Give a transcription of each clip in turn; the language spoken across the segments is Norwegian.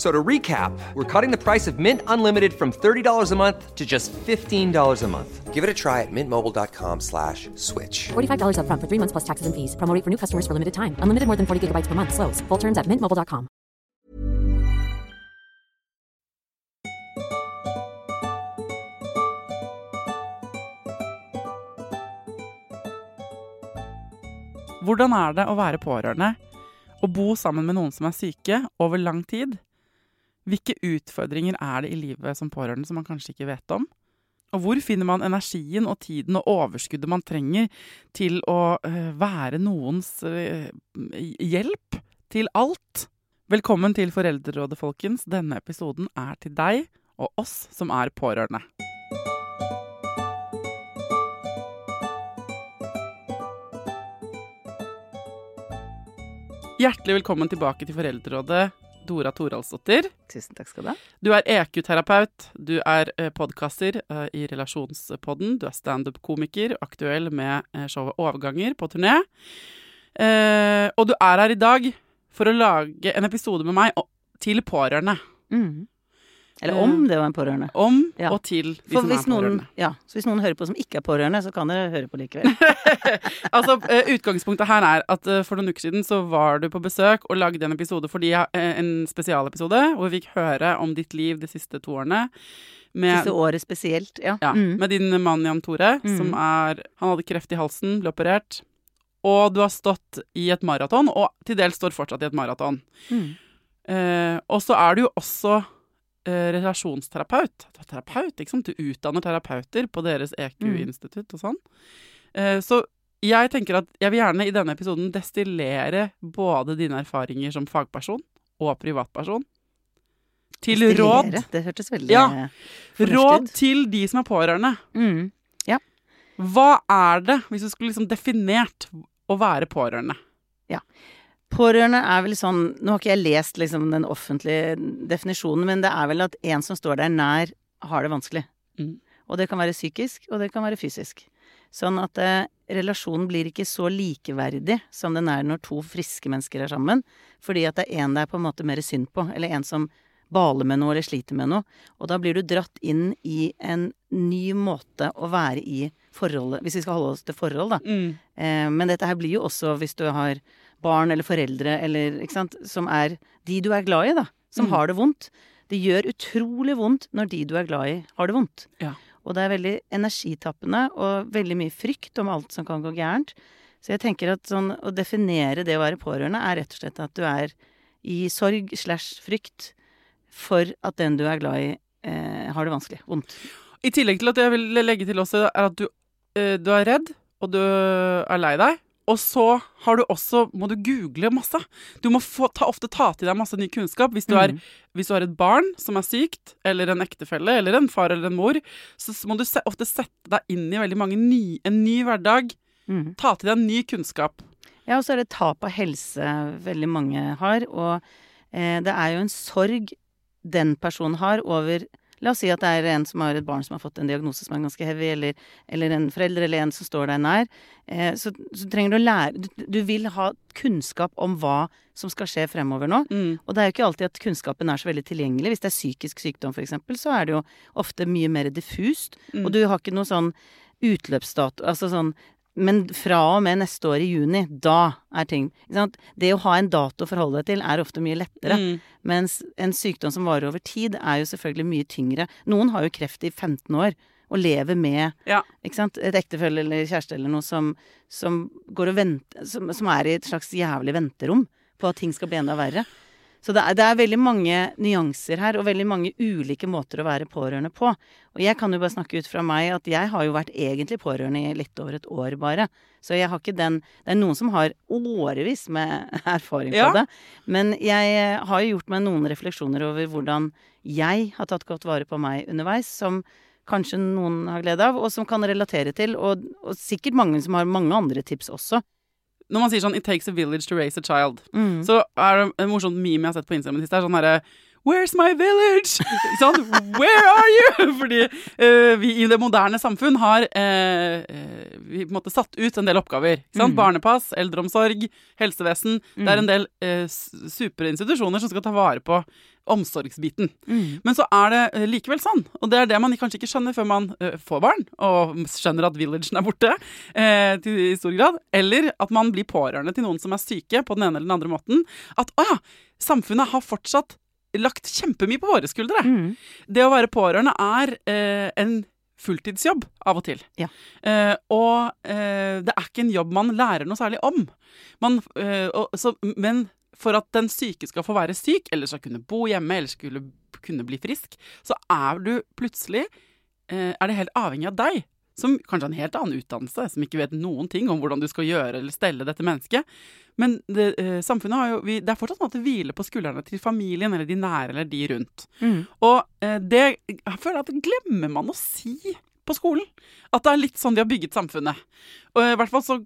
F- So to recap, we're cutting the price of Mint Unlimited from $30 a month to just $15 a month. Give it a try at mintmobile.com slash switch. $45 upfront for three months plus taxes and fees. Promo for new customers for limited time. Unlimited more than 40 gigabytes per month. Slows. Full terms at mintmobile.com. Hvordan er det å være pårørende? Å bo sammen med noen som er syke over lang tid? Hvilke utfordringer er det i livet som pårørende som man kanskje ikke vet om? Og hvor finner man energien og tiden og overskuddet man trenger til å eh, være noens eh, hjelp til alt? Velkommen til Foreldrerådet, folkens. Denne episoden er til deg og oss som er pårørende. Hjertelig velkommen tilbake til Foreldrerådet, Dora Toralsdottir. Tusen takk skal du ha. Du er EQ-terapeut, du er eh, podkaster eh, i Relasjonspodden, du er standup-komiker, aktuell med eh, showet Overganger på turné. Og du er her i dag for å lage en episode med meg til pårørende. Mhm. Eller om det var en pårørende. Om Ja. og til de For som hvis er noen, pårørende. ja, så hvis noen hører på som ikke er pårørende, så kan dere høre på likevel. altså, eh, Utgangspunktet her er at eh, for noen uker siden så var du på besøk og lagde en episode fordi jeg, eh, en spesialepisode hvor vi fikk høre om ditt liv de siste to årene. Med, Siste året spesielt, ja. ja, Mm. med din mann Jan Tore, som er Han hadde kreft i halsen, ble operert. Og du har stått i et maraton, og til dels står fortsatt i et maraton. Mm. Eh, og så er du jo også eh, relasjonsterapeut. Du er Terapeut, ikke sant? Du utdanner terapeuter på deres EQ-institutt og sånn. Eh, så jeg tenker at jeg vil gjerne i denne episoden destillere både dine erfaringer som fagperson og privatperson til råd. Det hørtes veldig Ja, eh, Råd til de som er pårørende. Mm. Hva er det, hvis du skulle liksom definert å være pårørende? Pårørende er vel sånn Nå har ikke jeg lest liksom den offentlige definisjonen, men det er vel at en som står der nær, har det vanskelig. Mm. Og det kan være psykisk, og det kan være fysisk. Sånn at eh, relasjonen blir ikke så likeverdig som den er når to friske mennesker er sammen. Fordi at det er en det er på en måte mer synd på, eller en som baler med noe eller sliter med noe. Og da blir du dratt inn i en ny måte å være i forholdet, hvis vi skal holde oss til forhold, da. Eh, men dette her blir jo også hvis du har barn eller foreldre eller ikke sant, som er de du er glad i, da. Som Mm. har det vondt. Det gjør utrolig vondt når de du er glad i, har det vondt. Ja. Og det er veldig energitappende og veldig mye frykt om alt som kan gå gærent. Så jeg tenker at sånn å definere det å være pårørende er rett og slett at du er i sorg slash frykt for at den du er glad i, eh, har det vanskelig. Vondt. I tillegg til at jeg vil legge til også, er at du, eh, du er redd, og du er lei deg. Og så har du også, må du google masse. Du må få, ta, ofte ta til deg masse ny kunnskap. Hvis du, er, hvis du har et barn som er sykt, eller en ektefelle, eller en far eller en mor, så må du se, ofte sette deg inn i veldig mange ny, en ny hverdag. Mm. Ta til deg ny kunnskap. Ja, og så er det tap av helse veldig mange har. Og eh, det er jo en sorg den personen har over La oss si at det er en som har et barn som har fått en diagnose som er ganske heavy, eller, eller en forelder eller en som står deg nær. Eh, så, så trenger du å lære du, du vil ha kunnskap om hva som skal skje fremover nå. Mm. Og det er jo ikke alltid at kunnskapen er så veldig tilgjengelig. Hvis det er psykisk sykdom f.eks., så er det jo ofte mye mer diffust. Mm. Og du har ikke noe sånn utløpsdato Altså sånn Men fra og med neste år i juni, da er ting? Det å ha en dato å forholde deg til er ofte mye lettere. Mm. Mens en sykdom som varer over tid, er jo selvfølgelig mye tyngre. Noen har jo kreft i 15 år. Og lever med Ja. ikke sant? et ektefelle eller kjæreste eller noe som, som går og venter som, som er i et slags jævlig venterom på at ting skal bli enda verre. Så det er, det er veldig mange nyanser her, og veldig mange ulike måter å være pårørende på. Og jeg kan jo bare snakke ut fra meg at jeg har jo vært egentlig pårørende i litt over et år bare. Så jeg har ikke den Det er noen som har årevis med erfaring på Ja. det. Men jeg eh, har jo gjort meg noen refleksjoner over hvordan jeg har tatt godt vare på meg underveis, som kanskje noen har glede av, og som kan relatere til, og, og sikkert mange som har mange andre tips også. Når man sier sånn 'It takes a village to raise a child', Mm. så er det en morsomt meme jeg har sett på Instagram. Det er sånn herre Where's my village? Sånn? Where are you? Fordi uh, vi i det moderne samfunn har eh, vi på en måte satt ut en del oppgaver. Mm. Barnepass, eldreomsorg, helsevesen. Det er en del uh, s- superinstitusjoner som skal ta vare på omsorgsbiten. Mm. Men så er det likevel sånn, og det er det man kanskje ikke skjønner før man får barn, og skjønner at villagen er borte til, i stor grad, eller at man blir pårørende til noen som er syke på den ene eller den andre måten, at å ja, samfunnet har fortsatt lagt kjempemye på våre skuldre. Mm. Det å være pårørende er eh, en fulltidsjobb av og til. Ja. Eh, og eh, det er ikke en jobb man lærer noe særlig om. Man, eh, og, så, men for at den syke skal få være syk, eller skal kunne bo hjemme, eller skulle kunne bli frisk, så er du plutselig eh, Er det helt avhengig av deg, som kanskje har en helt annen utdannelse, som ikke vet noen ting om hvordan du skal gjøre eller stelle dette mennesket. Men det, eh, samfunnet har jo vi, Det er fortsatt noe at det hviler på skuldrene til familien eller de nære eller de rundt. Mm. Og eh, det jeg føler at glemmer man å si på skolen. At det er litt sånn de har bygget samfunnet. Og i hvert fall så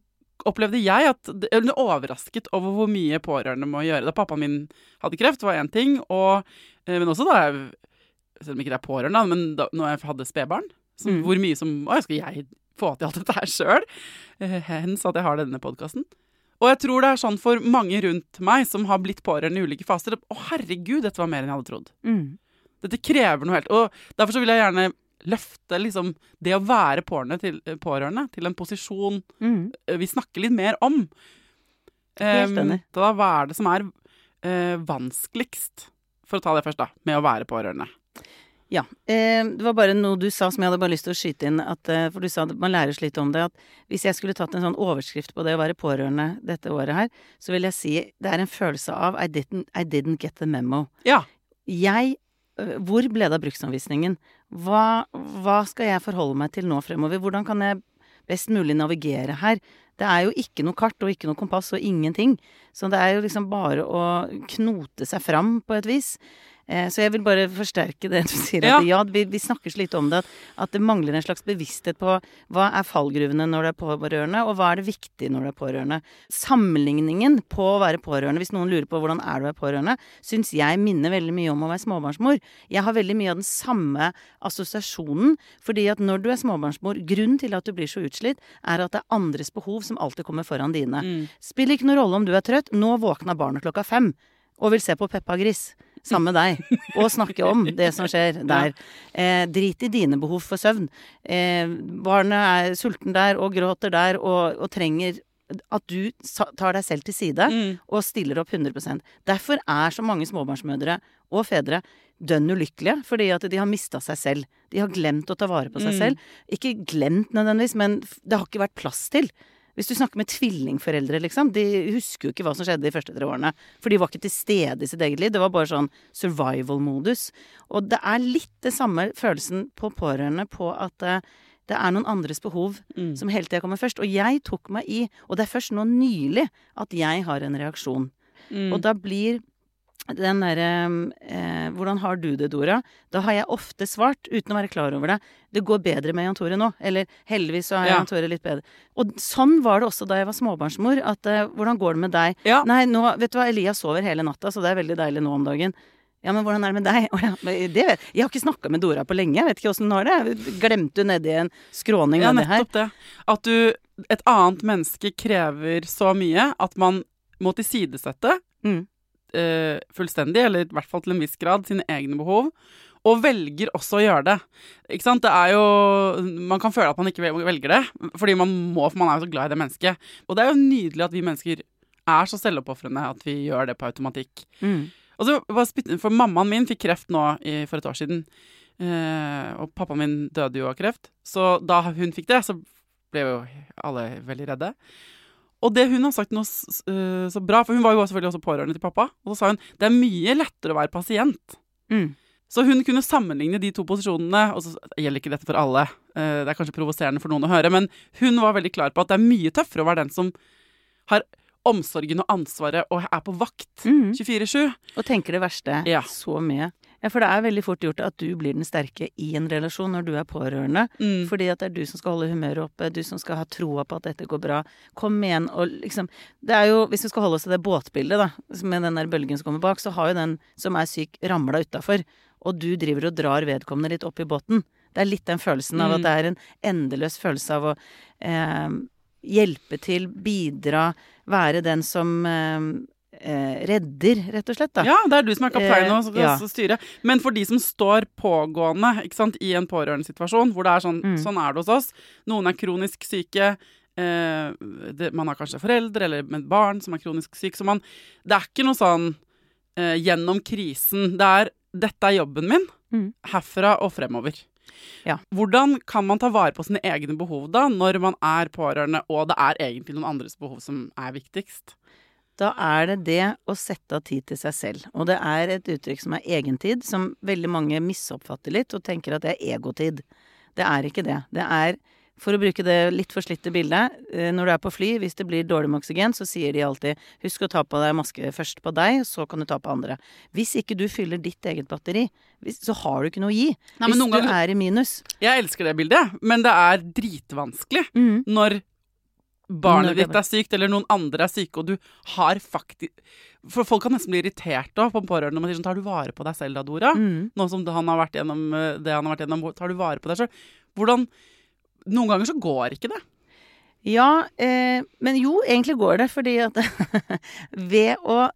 opplevde jeg at Jeg ble overrasket over hvor mye pårørende må gjøre. Da pappaen min hadde kreft, var én ting. Og, eh, men også da jeg Selv om ikke det er pårørende, men da når jeg hadde spedbarn. Så Mm. Hvor mye som Å, skal jeg få til alt dette her sjøl? Hens at jeg har denne podkasten. Og jeg tror det er sånn for mange rundt meg som har blitt pårørende i ulike faser. Å, herregud, dette var mer enn jeg hadde trodd. Mm. Dette krever noe helt. Og derfor så vil jeg gjerne løfte liksom det å være pårørende til, pårørende til en posisjon Mm. eh, vi snakker litt mer om. Helt enig. Um, Da hva er det som er uh, vanskeligst, for å ta det først, da, med å være pårørende? Ja. Eh, det var bare noe du sa som jeg hadde bare lyst til å skyte inn. At, eh, for du sa at man lærer så litt om det. At hvis jeg skulle tatt en sånn overskrift på det å være pårørende dette året her, så vil jeg si det er en følelse av I didn't, I didn't get the memo. Ja. Jeg øh, Hvor ble det av bruksanvisningen? Hva, hva skal jeg forholde meg til nå fremover? Hvordan kan jeg best mulig navigere her? Det er jo ikke noe kart og ikke noe kompass og ingenting. Så det er jo liksom bare å knote seg fram på et vis. Eh, så jeg vil bare forsterke det du sier. At ja, vi, vi snakker så lite om det. At, det mangler en slags bevissthet på hva er fallgruvene når det er pårørende, og hva er det viktig når det er pårørende. Sammenligningen på å være pårørende, hvis noen lurer på hvordan er du er pårørende, syns jeg minner veldig mye om å være småbarnsmor. Jeg har veldig mye av den samme assosiasjonen. Fordi at når du er småbarnsmor, grunnen til at du blir så utslitt, er at det er andres behov som alltid kommer foran dine. Spiller ikke noen rolle om du er trøtt. Nå våkna barnet klokka fem og vil se på Peppa Gris. Sammen med deg. Og snakke om det som skjer der. Eh, drit i dine behov for søvn. Eh, barnet er sulten der og gråter der og, og trenger at du tar deg selv til side og stiller opp 100% Derfor er så mange småbarnsmødre og -fedre dønn ulykkelige, fordi at de har mista seg selv. De har glemt å ta vare på seg selv. Ikke glemt nødvendigvis, men det har ikke vært plass til. Hvis du snakker med tvillingforeldre, liksom, de husker jo ikke hva som skjedde de første tre årene. For de var ikke til stede i sitt eget liv. Det var bare sånn survival-modus. Og det er litt det samme følelsen på pårørende på at eh, det er noen andres behov som hele tida kommer først. Og jeg tok meg i, og det er først nå nylig, at jeg har en reaksjon. Og da blir den derre eh, 'Hvordan har du det, Dora?' Da har jeg ofte svart, uten å være klar over det, 'Det går bedre med Jan Tore nå'. Eller 'Heldigvis så er Ja. Jan Tore litt bedre'. Og sånn var det også da jeg var småbarnsmor. At eh, 'Hvordan går det med deg?' Ja. Nei, nå Vet du hva, Elias sover hele natta, så det er veldig deilig nå om dagen. Ja, men hvordan er det med deg? Oh, ja, det vet Jeg har ikke snakka med Dora på lenge. Jeg vet ikke åssen hun har det. Glemte hun nedi en skråning Ja, nettopp det. At du Et annet menneske krever så mye at man må tilsidesette Mm. Eh, fullstendig, eller i hvert fall til en viss grad, sine egne behov. Og velger også å gjøre det. Ikke sant? Det er jo Man kan føle at man ikke velger det, fordi man må, for man er jo så glad i det mennesket. Og det er jo nydelig at vi mennesker er så selvoppofrende at vi gjør det på automatikk. Mm. Og så bare For mammaen min fikk kreft nå i, for et år siden. Eh, og pappaen min døde jo av kreft. Så da hun fikk det, så ble jo alle veldig redde. Og det hun har sagt noe øh, så bra, for hun var jo selvfølgelig også pårørende til pappa, og så sa hun det er mye lettere å være pasient. Mm. Så hun kunne sammenligne de to posisjonene, og så gjelder ikke dette for alle, eh, det er kanskje provoserende for noen å høre, men hun var veldig klar på at det er mye tøffere å være den som har omsorgen og ansvaret og er på vakt mm. 24-7. Og tenker det verste Ja. så mye. Ja, for det er veldig fort gjort at du blir den sterke i en relasjon når du er pårørende. Mm. Fordi at det er du som skal holde humøret oppe, du som skal ha troa på at dette går bra. Kom igjen og liksom Det er jo, hvis vi skal holde oss til det båtbildet, da, med den der bølgen som kommer bak, så har jo den som er syk, ramla utafor. Og du driver og drar vedkommende litt opp i båten. Det er litt den følelsen av Mm. at det er en endeløs følelse av å eh, hjelpe til, bidra, være den som eh, redder, rett og slett, da. Ja, det er du som er kaptein og Eh, skal ja. styre. Men for de som står pågående sant, i en pårørendesituasjon, hvor det er sånn Mm. Sånn er det hos oss. Noen er kronisk syke. Eh, det, man har kanskje foreldre eller med barn som er kronisk syke. Så man Det er ikke noe sånn eh, gjennom krisen. Det er 'dette er jobben min', Mm. herfra og fremover. Ja. Hvordan kan man ta vare på sine egne behov da, når man er pårørende, og det er egentlig noen andres behov som er viktigst? Da er det det å sette av tid til seg selv. Og det er et uttrykk som er egentid, som veldig mange misoppfatter litt og tenker at det er egotid. Det er ikke det. Det er, for å bruke det litt forslitte bildet, eh, når du er på fly, hvis det blir dårlig med oksygen, så sier de alltid husk å ta på deg maske først på deg, så kan du ta på andre. Hvis ikke du fyller ditt eget batteri, så har du ikke noe å gi. Nei, hvis du ganger- er i minus. Jeg elsker det bildet, men det er dritvanskelig Mm. når barnet ditt er sykt, eller noen andre er syke, og du har faktisk For folk kan nesten bli irritert da, på en pårørende når man sier sånn Tar du vare på deg selv da, Dora? Mm. Nå som han har vært gjennom eh, det han har vært gjennom, tar du vare på deg selv? Hvordan Noen ganger så går ikke det. Ja, eh, men jo, egentlig går det, fordi at ved å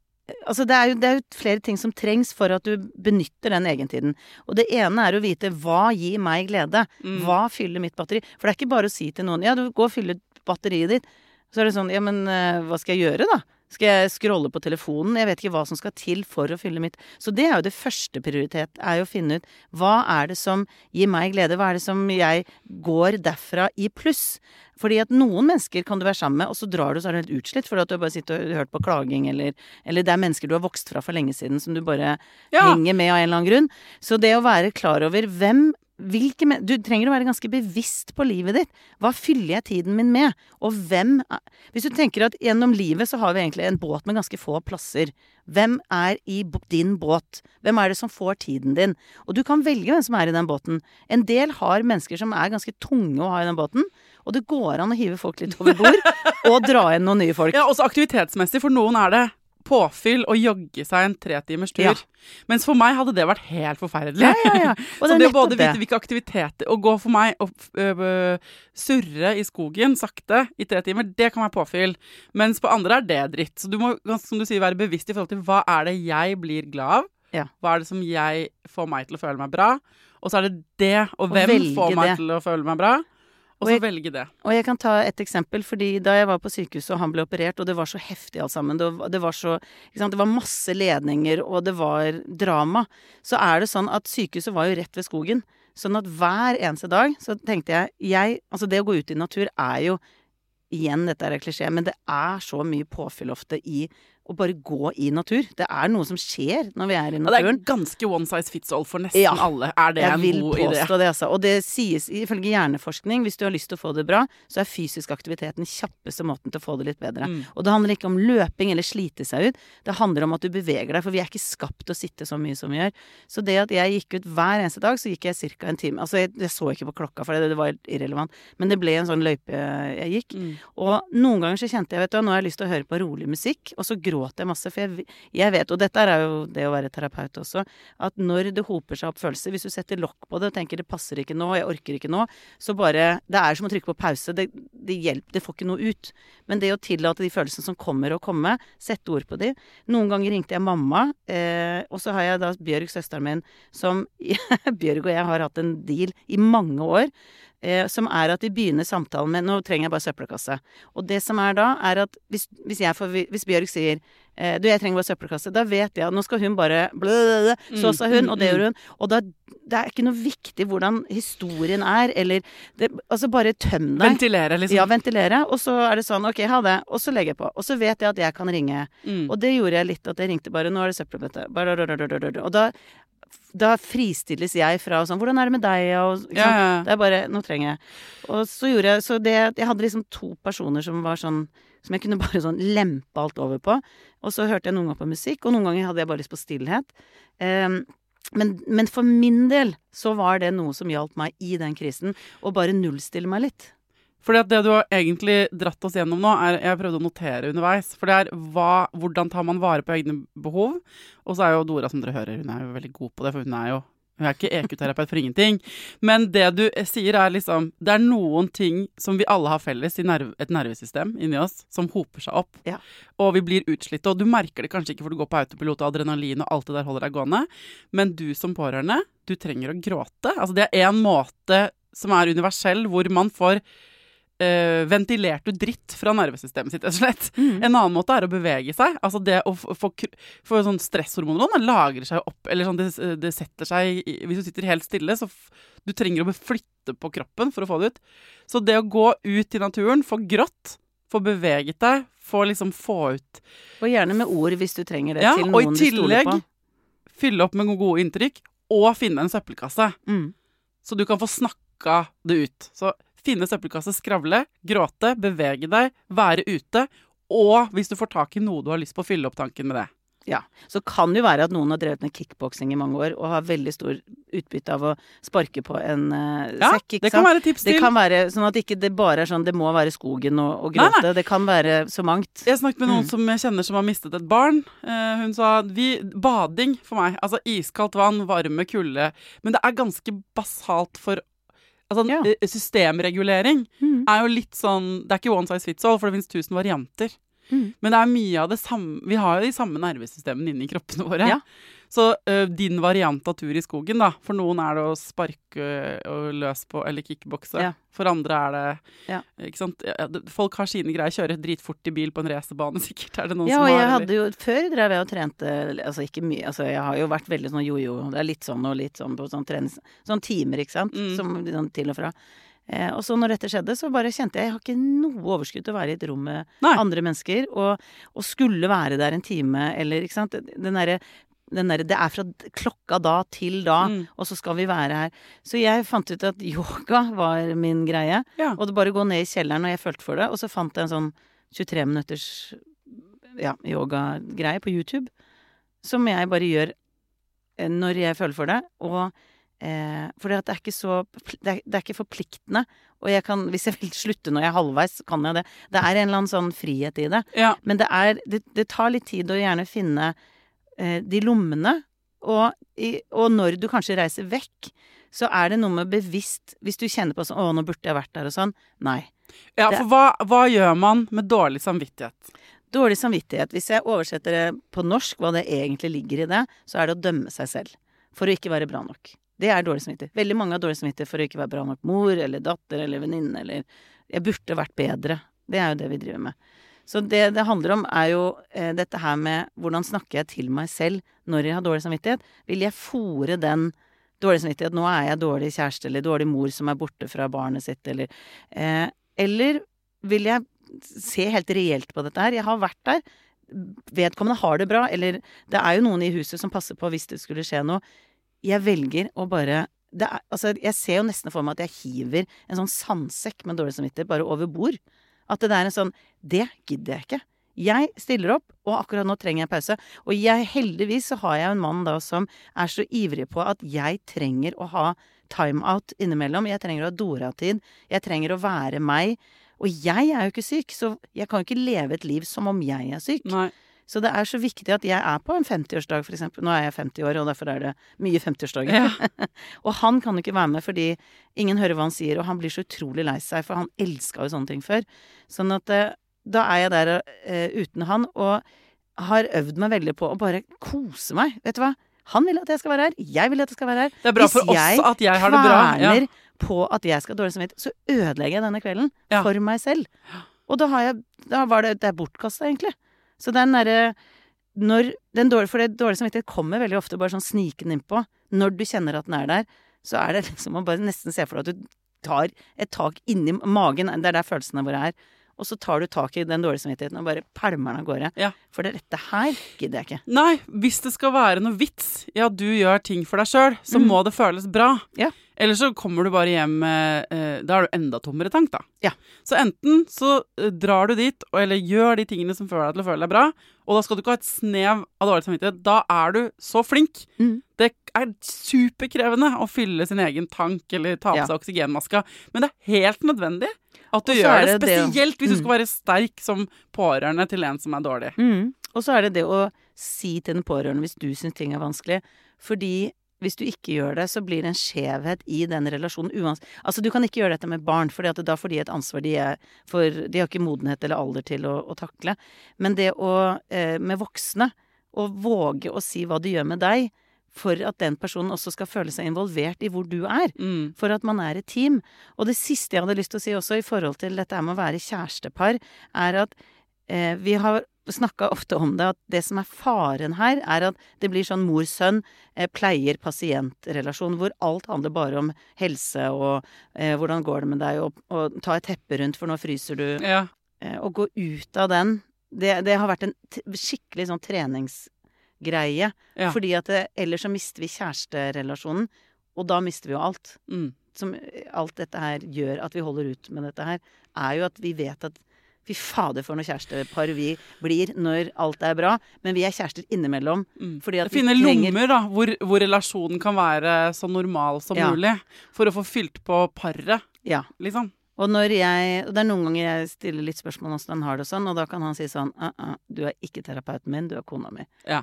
Altså det er, jo, det er jo flere ting som trengs for at du benytter den egentiden. Og det ene er å vite hva gir meg glede? Mm. Hva fyller mitt batteri? For det er ikke bare å si til noen ja, du går og fyller batteriet ditt. Så er det sånn ja, men eh, hva skal jeg gjøre da? Skal jeg scrolle på telefonen? Jeg vet ikke hva som skal til for å fylle mitt Så det er jo det første prioritet, er jo å finne ut hva er det som gir meg glede? Hva er det som jeg går derfra i pluss? Fordi at noen mennesker kan du være sammen med, og så drar du, så er du helt utslitt fordi at du har bare sittet og hørt på klaging, eller, eller det er mennesker du har vokst fra for lenge siden, som du bare Ja. henger med av en eller annen grunn. Så det å være klar over hvem hvilke, du trenger å være ganske bevisst på livet ditt. Hva fyller jeg tiden min med? Og hvem Hvis du tenker at gjennom livet så har vi egentlig en båt med ganske få plasser. Hvem er i din båt? Hvem er det som får tiden din? Og du kan velge hvem som er i den båten. En del har mennesker som er ganske tunge å ha i den båten. Og det går an å hive folk litt over bord og dra inn noen nye folk. Ja, også aktivitetsmessig. For noen er det påfyll å jogge seg en tretimers tur. Ja. Mens for meg hadde det vært helt forferdelig. Ja, ja, ja. Og så det er det å både vite hvilke aktiviteter Å gå for meg og øh, surre i skogen sakte i tre timer, det kan være påfyll. Mens på andre er det dritt. Så du må som du sier, være bevisst i forhold til hva er det jeg blir glad av. Ja. Hva er det som jeg får meg til å føle meg bra? Og så er det det, og hvem får meg det. til å føle meg bra? Og så jeg- velge det. Og jeg kan ta et eksempel, fordi da jeg var på sykehuset og han ble operert, og det var så heftig alt sammen, det var, det var så sant, Det var masse ledninger, og det var drama. Så er det sånn at sykehuset var jo rett ved skogen. Sånn at hver eneste dag så tenkte jeg, jeg Altså det å gå ut i natur er jo Igjen, dette er klisjé, men det er så mye påfyll ofte i å bare gå i natur. Det er noe som skjer når vi er i naturen. Ja, det er ganske one size fits all for nesten Ja. alle. Er det Jeg en vil god idé? påstå det, altså. Og det sies ifølge hjerneforskning, hvis du har lyst til å få det bra, så er fysisk aktivitet den kjappeste måten til å få det litt bedre. Mm. Og det handler ikke om løping eller slite seg ut, det handler om at du beveger deg, for vi er ikke skapt til å sitte så mye som vi gjør. Så det at jeg gikk ut hver eneste dag, så gikk jeg ca. en time. Altså, jeg, jeg så ikke på klokka, for det, det var irrelevant, men det ble en sånn løype jeg gikk. Mm. Og noen ganger så kjente jeg, vet du, nå har jeg lyst til å høre på rolig musikk, og så gråt jeg masse, for jeg, jeg vet, og dette er jo det å være terapeut også, at når det hoper seg opp følelser, hvis du setter lokk på det og tenker det passer ikke nå, jeg orker ikke nå, så bare Det er som å trykke på pause. Det, det hjelper, det får ikke noe ut. Men det å tillate de følelsene som kommer og komme, sette ord på de. Noen ganger ringte jeg mamma, eh, og så har jeg da Bjørg, søsteren min, som Bjørg og jeg har hatt en deal i mange år. Eh, som er at vi begynner samtalen med 'nå trenger jeg bare søppelkasse'. Og det som er da, er at hvis, hvis, får, hvis Bjørg sier 'du, jeg trenger bare søppelkasse', da vet jeg at nå skal hun bare blablabla, Så sa hun, og det gjorde hun. Og da det er ikke noe viktig hvordan historien er, eller det, Altså, bare tøm deg. Ventilere, liksom. Ja, ventilere. Og så er det sånn, OK, ha det. Og så legger jeg på. Og så vet jeg at jeg kan ringe. Mm. Og det gjorde jeg litt, at jeg ringte bare 'nå er det søppelbøtte'. Og da, da fristilles jeg fra sånn 'hvordan er det med deg', og ikke Ja, ja. Det er bare 'nå trenger jeg'. Og så gjorde jeg Så det Jeg hadde liksom to personer som var sånn som jeg kunne bare sånn lempe alt over på. Og så hørte jeg noen ganger på musikk, og noen ganger hadde jeg bare lyst på stillhet. Um, men, men for min del så var det noe som hjalp meg i den krisen, å bare nullstille meg litt. Fordi at det du har egentlig dratt oss gjennom nå, er Jeg prøvde å notere underveis. For det er hva, hvordan tar man vare på egne behov? Og så er jo Dora, som dere hører, hun er jo veldig god på det, for hun er jo hun er ikke EQ-terapeut for ingenting. Men det du sier, er liksom Det er noen ting som vi alle har felles i nerve, et nervesystem inni oss, som hoper seg opp. Ja. Og vi blir utslitte. Og du merker det kanskje ikke for du går på autopilot og adrenalin og alt det der holder deg gående. Men du som pårørende, du trenger å gråte. Altså det er én måte som er universell, hvor man får eh, ventilert ut dritt fra nervesystemet sitt, rett og slett. Mm. En annen måte er å bevege seg. Altså det å få, få, sånn stresshormoner og det lagrer seg opp, eller sånn det, det setter seg Hvis du sitter helt stille, så du trenger å flytte på kroppen for å få det ut. Så det å gå ut i naturen, få grått, få beveget deg, få liksom få ut Og gjerne med ord hvis du trenger det, Ja, til og i noen du stoler tillegg fylle opp med gode inntrykk, og finne en søppelkasse. Mm. Så du kan få snakka det ut. Så finne søppelkasse, skravle, gråte, bevege deg, være ute. Og hvis du får tak i noe du har lyst på, fylle opp tanken med det. Ja. Så kan det jo være at noen har drevet med kickboksing i mange år og har veldig stor utbytte av å sparke på en uh, Ja, sekk, det kan sant? være tips til. Det kan være sånn at ikke det bare er sånn det må være skogen og, og Nei, nei. gråte. Det kan være så mangt. Jeg snakket med noen Mm. som jeg kjenner som har mistet et barn. Uh, hun sa vi, bading for meg. Altså iskaldt vann, varme, kulde. Men det er ganske basalt for Altså Ja. eh, systemregulering Mm. er jo litt sånn Det er ikke one size fits all, for det finnes tusen varianter. Mm. Men det er mye av det samme Vi har jo de samme nervesystemene inni kroppene våre. Ja. Så ø, din variant av tur i skogen, da. For noen er det å sparke og løs på, eller kickbokse. Ja. For andre er det Ja. Ikke sant. Folk har sine greier. Kjøre dritfort i bil på en racerbane, sikkert. Er det noen Ja, som har jeg hadde jo Før drev jeg og trente Altså ikke mye, altså jeg har jo vært veldig sånn jojo. Det er litt sånn og litt sånn på sånn trening Sånn timer, ikke sant. Mm. Som sånn til og fra. Eh, og så når dette skjedde, så bare kjente jeg jeg har ikke noe overskudd til å være i et rom med Nei. andre mennesker. Og, og skulle være der en time, eller ikke sant. Den derre den der, det er fra klokka da til da, Mm. og så skal vi være her. Så jeg fant ut at yoga var min greie. Ja. Og det bare gå ned i kjelleren, og jeg følte for det. Og så fant jeg en sånn 23 minutters ja, yogagreie på YouTube. Som jeg bare gjør eh, når jeg føler for det. Og For det er ikke så det er, det er ikke forpliktende. Og jeg kan, hvis jeg vil slutte når jeg er halvveis, kan jeg det. Det er en eller annen sånn frihet i det. Ja. Men det er Det, tar litt tid å gjerne finne eh, de lommene. Og, i, og når du kanskje reiser vekk, så er det noe med bevisst Hvis du kjenner på sånn 'Å, nå burde jeg vært der', og sånn. Nei. ja, for hva, hva gjør man med dårlig samvittighet? Dårlig samvittighet. Hvis jeg oversetter det på norsk, hva det egentlig ligger i det, så er det å dømme seg selv. For å ikke være bra nok. Det er dårlig samvittighet. Veldig mange har dårlig samvittighet for å ikke være bra nok mor eller datter eller venninne eller Jeg burde vært bedre. Det er jo det vi driver med. Så det det handler om, er jo eh, dette her med hvordan snakker jeg til meg selv når jeg har dårlig samvittighet? Vil jeg fòre den dårlig samvittighet? Nå er jeg dårlig kjæreste eller dårlig mor som er borte fra barnet sitt, eller eh, Eller vil jeg se helt reelt på dette her? Jeg har vært der. Vedkommende har det bra, eller det er jo noen i huset som passer på hvis det skulle skje noe. Jeg velger å bare er, altså, Jeg ser jo nesten for meg at jeg hiver en sånn sandsekk med dårlig samvittighet bare over bord. At det der er en sånn Det gidder jeg ikke. Jeg stiller opp, og akkurat nå trenger jeg pause. Og jeg, heldigvis så har jeg en mann da som er så ivrig på at jeg trenger å ha timeout innimellom. Jeg trenger å ha Dora-tid. Jeg trenger å være meg. Og jeg er jo ikke syk, så jeg kan jo ikke leve et liv som om jeg er syk. Nei. Så det er så viktig at jeg er på en 50-årsdag, for eksempel. Nå er jeg 50 år, og derfor er det mye 50-årsdager. Ja. og han kan jo ikke være med fordi ingen hører hva han sier, og han blir så utrolig lei seg, for han elska jo sånne ting før. Sånn at eh, da er jeg der uh, uten han, og har øvd meg veldig på å bare kose meg. Vet du hva? Han vil at jeg skal være her. Jeg vil at jeg skal være her. Det er bra for oss at jeg har det bra. Ja. kverner på at jeg skal ha dårlig samvittighet, så ødelegger jeg denne kvelden Ja. for meg selv. Og da har jeg Da var det Det er bortkasta, egentlig. Så den derre når den dårlige, For det dårlige samvittighet kommer veldig ofte bare sånn snikende innpå. Når du kjenner at den er der, så er det liksom å bare nesten se for deg at du tar et tak inni magen. Det er der følelsene våre er. Og så tar du tak i den dårlige samvittigheten og bare pælmer den av gårde. Ja. For det, dette her gidder jeg ikke. Nei, hvis det skal være noe vits i at du gjør ting for deg sjøl, så må det føles bra. Ja. Ellers så kommer du bare hjem eh, Da er du enda tommere tank, da. Ja. Så enten så eh, drar du dit, eller gjør de tingene som får deg til å føle deg bra, og da skal du ikke ha et snev av dårlig samvittighet. Da er du så flink. Mm. Det er superkrevende å fylle sin egen tank eller ta på Ja. seg oksygenmaska, men det er helt nødvendig at du gjør det, det, Spesielt det hvis du Mm. skal være sterk som pårørende til en som er dårlig. Mm. Og så er det det å si til den pårørende hvis du syns ting er vanskelig. Fordi hvis du ikke gjør det, så blir det en skjevhet i den relasjonen uansett Altså, du kan ikke gjøre dette med barn, for da får de et ansvar de er For de har ikke modenhet eller alder til å, å takle. Men det å eh, Med voksne å våge å si hva det gjør med deg, for at den personen også skal føle seg involvert i hvor du er. Mm. For at man er et team. Og det siste jeg hadde lyst til å si også i forhold til dette med å være kjærestepar, er at eh, vi har snakka ofte om det, at det som er faren her, er at det blir sånn mor-sønn, eh, pleier-pasient-relasjon, hvor alt handler bare om helse og eh, hvordan går det med deg, og, og ta et teppe rundt, for nå fryser du. Ja. Eh, å gå ut av den, det, det har vært en skikkelig sånn treningsgreie. Ja. Fordi at det, ellers så mister vi kjæresterelasjonen, og da mister vi jo alt Mm. som alt dette her gjør at vi holder ut med dette her, er jo at vi vet at Fy fader, for noe kjærestepar vi blir når alt er bra. Men vi er kjærester innimellom. Fordi at Finne trenger lommer da, hvor, hvor relasjonen kan være så normal som Ja. mulig. For å få fylt på paret, Ja. liksom. Og når jeg og Det er noen ganger jeg stiller litt spørsmål om hvordan han har det og sånn, og da kan han si sånn «Uh, uh, Du er ikke terapeuten min, du er kona mi. Ja.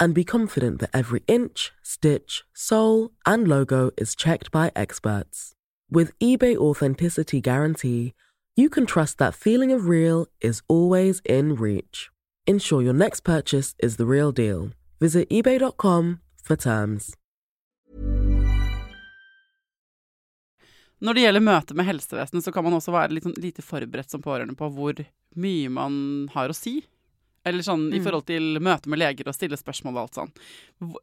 and be confident that every inch, stitch, sole, and logo is checked by experts. With eBay Authenticity Guarantee, you can trust that feeling of real is always in reach. Ensure your next purchase is the real deal. Visit eBay.com for terms. Når det gjelder møte med helsevesenet, så kan man også være litt lite forberedt som pårørende på hvor mye man har å si. Eller sånn i Mm. forhold til møte med leger og stille spørsmål og alt sånn.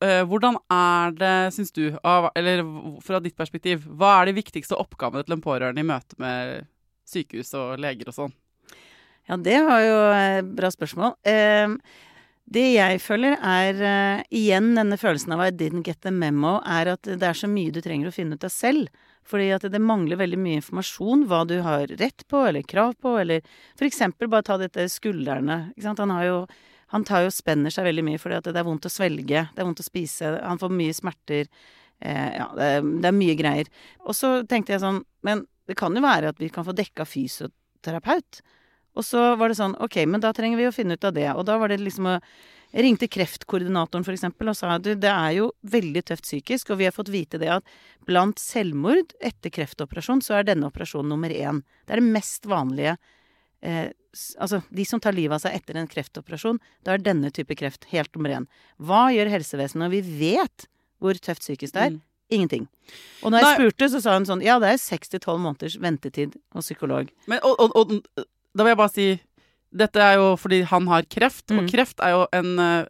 Eh, Hvordan er det, syns du, av, eller fra ditt perspektiv, hva er de viktigste oppgavene til en pårørende i møte med sykehus og leger og sånn? Ja, det var jo bra spørsmål. Eh, det jeg føler er eh, igjen denne følelsen av I didn't get the memo, er at det er så mye du trenger å finne ut av selv. Fordi at det mangler veldig mye informasjon, hva du har rett på eller krav på, eller for eksempel bare ta dette skuldrene. Ikke sant? Han har jo han tar jo spenner seg veldig mye fordi at det er vondt å svelge, det er vondt å spise, han får mye smerter. Eh, ja, det er, det er mye greier. Og så tenkte jeg sånn, men det kan jo være at vi kan få dekka fysioterapeut. Og så var det sånn, ok, men da trenger vi å finne ut av det. Og da var det liksom å Jeg ringte kreftkoordinatoren for eksempel og sa at det er jo veldig tøft psykisk, og vi har fått vite det at blant selvmord etter kreftoperasjon, så er denne operasjonen nummer én. Det er det mest vanlige eh, Altså, de som tar livet av seg etter en kreftoperasjon, da er denne type kreft helt nummer én. Hva gjør helsevesenet når vi vet hvor tøft psykisk det er. Mm. Ingenting. Og når jeg Nei. spurte, så sa hun sånn Ja, det er seks til tolv måneders ventetid hos psykolog. Men, og, og, og da vil jeg bare si Dette er jo fordi han har kreft, og Mm. kreft er jo en eh,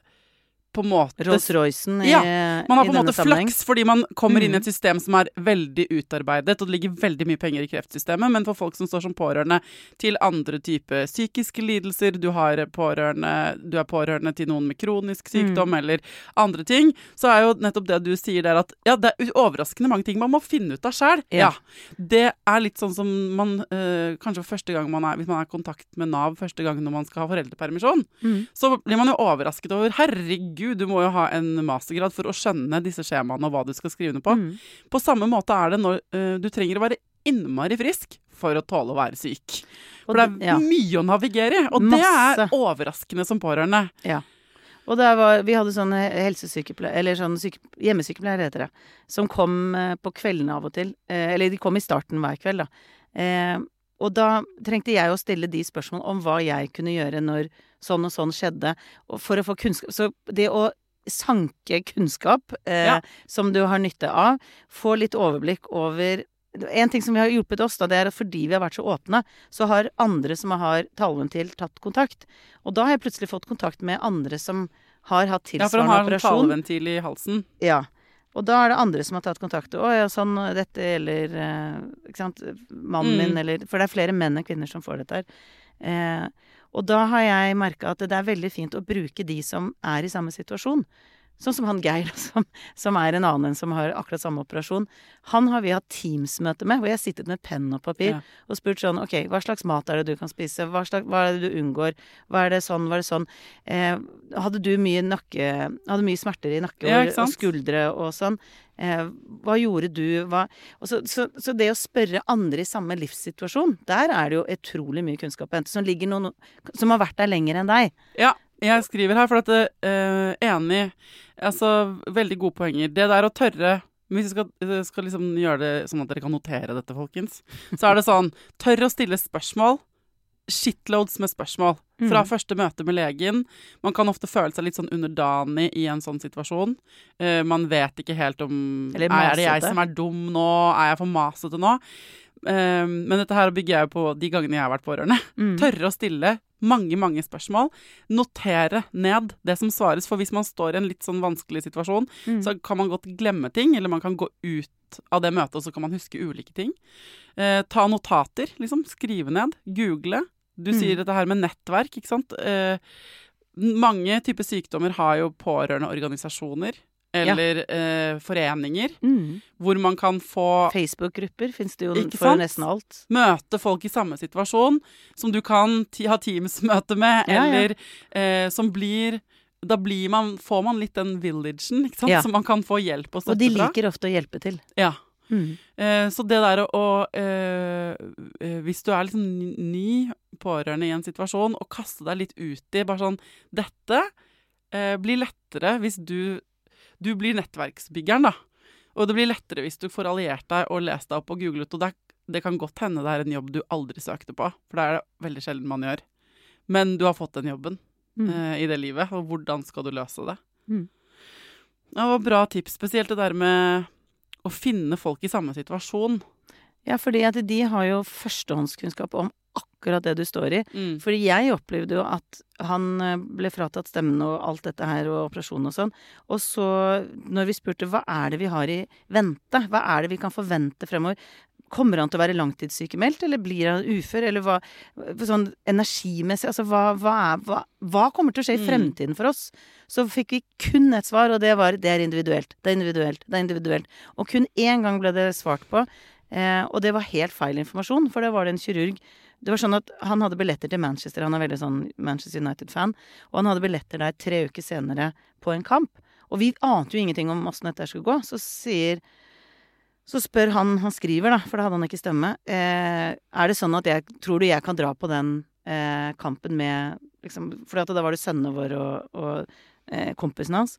på en måte Rolls-Roycen i, Ja, Man har på en måte sammenheng. flaks fordi man kommer inn i Mm. et system som er veldig utarbeidet, og det ligger veldig mye penger i kreftsystemet, men for folk som står som pårørende til andre typer psykiske lidelser, du, har pårørende, du er pårørende til noen med kronisk sykdom Mm. eller andre ting, så er jo nettopp det du sier der at ja, det er overraskende mange ting man må finne ut av sjæl. Ja. Ja. Det er litt sånn som man øh, kanskje første gang man er, hvis man er i kontakt med Nav første gang når man skal ha foreldrepermisjon, Mm. så blir man jo overrasket over Herregud, du må jo ha en mastergrad for å skjønne disse skjemaene og hva du skal skrive under på. Mm. På samme måte er det når uh, du trenger å være innmari frisk for å tåle å være syk. For det er ja. mye å navigere i, og det er overraskende som pårørende. Og det var, vi hadde sånn helsesykepleier, eller sånn syke, hjemmesykepleier heter det, som kom eh, på kveldene av og til. Eh, eller de kom i starten hver kveld, da. Og da trengte jeg å stille de spørsmål om hva jeg kunne gjøre når sånn og sånn skjedde, og for å få kunnskap. Så det å sanke kunnskap eh, Ja. som du har nytte av, få litt overblikk over en ting som vi har hjulpet oss, da, det er at fordi vi har vært så åpne, så har andre som har taleventil, tatt kontakt. Og da har jeg plutselig fått kontakt med andre som har hatt tilsvarende operasjon. Ja, for han har en taleventil i halsen. Ja. Og da er det andre som har tatt kontakt. Å ja, sånn, dette gjelder eh, Ikke sant. Mannen Mm. min, eller For det er flere menn enn kvinner som får dette her. Eh, og da har jeg merka at det er veldig fint å bruke de som er i samme situasjon. Sånn som han Geir, som, som er en annen som har akkurat samme operasjon. Han har vi hatt Teams-møte med, hvor jeg har sittet med penn og papir Ja. og spurt sånn Ok, hva slags mat er det du kan spise? Hva, slags, hva er det du unngår? Hva er det sånn? Hva er det sånn? Eh, hadde du mye nakke Hadde mye smerter i nakke Ja, og, skuldre og sånn? Eh, hva gjorde du? Hva og så, så, så det å spørre andre i samme livssituasjon, der er det jo utrolig mye kunnskap å hente. Som ligger noen Som har vært der lenger enn deg. Ja, jeg skriver her for at uh, Enig. Altså, veldig gode poenger. Det der å tørre hvis vi skal, eh, skal liksom gjøre det sånn at dere kan notere dette, folkens, så er det sånn Tørre å stille spørsmål. Shitloads med spørsmål. Fra mm. første møte med legen. Man kan ofte føle seg litt sånn underdanig i en sånn situasjon. Uh, man vet ikke helt om Eller Er det jeg som er dum nå? Er jeg for masete nå? Uh, men dette her bygger jeg jo på de gangene jeg har vært pårørende. Mm. Tørre å stille mange, mange spørsmål. Notere ned det som svares. For hvis man står i en litt sånn vanskelig situasjon, Mm. så kan man godt glemme ting, eller man kan gå ut av det møtet, og så kan man huske ulike ting. Eh, ta notater, liksom. Skrive ned. Google. Du Mm. sier dette her med nettverk, ikke sant. Eh, mange typer sykdommer har jo pårørende Eller eh, foreninger, Mm. hvor man kan få Facebook-grupper fins det jo for sant? nesten alt. møte folk i samme situasjon, som du kan ha Teams-møte med, Ja, ja. eller eh, som blir Da blir man, får man litt den villagen, ikke sant? Ja. Så man kan få hjelp og støtte fra. Og de fra. liker ofte å hjelpe til. Ja. Mm. Eh, så det der å, eh, eh, Hvis du er liksom ny pårørende i en situasjon, og kaste deg litt ut i bare sånn Dette eh, blir lettere hvis du Du blir nettverksbyggeren, da. Og det blir lettere hvis du får alliert deg og lest deg opp og googlet. Og det, det kan godt hende det er en jobb du aldri søkte på, for det er det veldig sjelden man gjør. Men du har fått den jobben Mm. eh, i det livet, og hvordan skal du løse det? Mm. Det var bra tips, spesielt det der med å finne folk i samme situasjon. Ja, fordi at de har jo førstehåndskunnskap om akkurat det du står i. Mm. Fordi jeg opplevde jo at han eh, ble fratatt stemmen og alt dette her, og operasjon og sånn. Og så, når vi spurte hva er det vi har i vente, hva er det vi kan forvente fremover, kommer han til å være langtidssykemeldt, eller blir han ufør, eller hva Sånn energimessig, altså hva, hva, er, hva, hva kommer til å skje i Mm. fremtiden for oss? Så fikk vi kun et svar, og det var det er individuelt, det er individuelt, det er individuelt. Og kun én gang ble det svart på, eh, og det var helt feil informasjon, for da var det en kirurg det var sånn at Han hadde billetter til Manchester, han er veldig sånn Manchester United-fan. Og han hadde billetter der tre uker senere på en kamp. Og vi ante jo ingenting om åssen dette skulle gå. Så sier Så spør han, han skriver da, for da hadde han ikke stemme. Eh, er det sånn at jeg Tror du jeg kan dra på den eh, kampen med liksom, For da var det sønnene våre og, og eh, kompisen hans.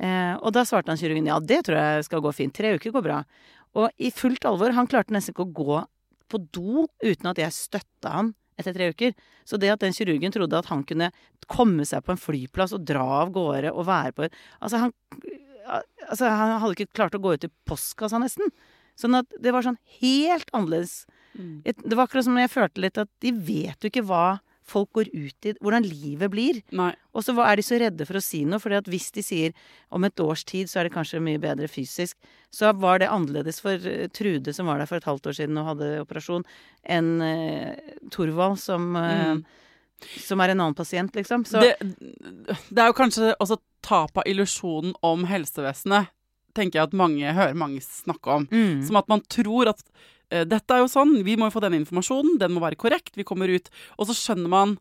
Eh, og da svarte han kirurgen ja, det tror jeg skal gå fint. Tre uker går bra. Og i fullt alvor, han klarte nesten ikke å gå på do uten at jeg støtta han etter tre uker. Så det at den kirurgen trodde at han kunne komme seg på en flyplass og dra av gårde og være på Altså, han Altså, han hadde ikke klart å gå ut i postkassa, nesten. Sånn at det var sånn helt annerledes. Mm. Det var akkurat som jeg følte litt at de vet jo ikke hva folk går ut i, hvordan livet blir. Nei. Og så er de så redde for å si noe, for hvis de sier om et års tid så er det kanskje mye bedre fysisk, så var det annerledes for eh, Trude som var der for et halvt år siden og hadde operasjon, enn uh, Torvald som, uh, Mm. som er en annen pasient, liksom. Så Det, det er jo kanskje også tap av illusjonen om helsevesenet, tenker jeg at mange hører mange snakke om. mm. Som at man tror at eh, dette er jo sånn, vi må jo få denne informasjonen, den må være korrekt, vi kommer ut. Og så skjønner man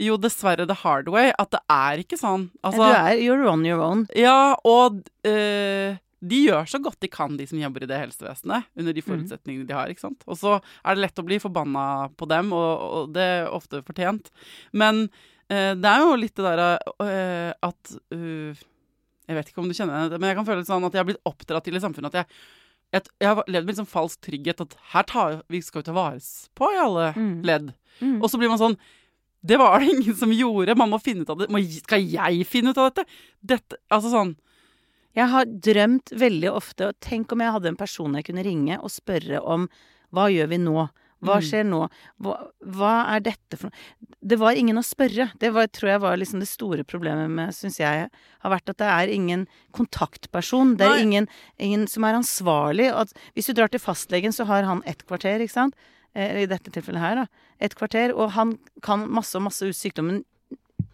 jo dessverre the hard way at det er ikke sånn. Altså, du er you're on your own. Ja, og uh, de gjør så godt de kan, de som jobber i det helsevesenet, under de forutsetningene de har. ikke sant? Og så er det lett å bli forbanna på dem, og, og det er ofte fortjent. Men uh, det er jo litt det derre uh, at Jeg vet ikke om du kjenner det, men jeg kan føle sånn at jeg har blitt oppdratt til i samfunnet at jeg jeg, jeg har levd med sånn falsk trygghet at her tar, vi skal vi ta vare på i alle Mm. ledd. Mm. Og så blir man sånn Det var det ingen som gjorde. Man må finne ut av det. Må, skal jeg finne ut av dette? Dette Altså sånn Jeg har drømt veldig ofte, og tenk om jeg hadde en person jeg kunne ringe og spørre om hva gjør vi nå? Hva Mm. skjer nå? Hva, hva er dette for noe? Det var ingen å spørre. Det var, tror jeg var liksom det store problemet med, syns jeg, har vært at det er ingen kontaktperson. Det er ingen, ingen som er ansvarlig. At hvis du drar til fastlegen, så har han ett kvarter, ikke sant? Eh, I dette tilfellet her, da. Et kvarter. Og han kan masse og masse sykdom, men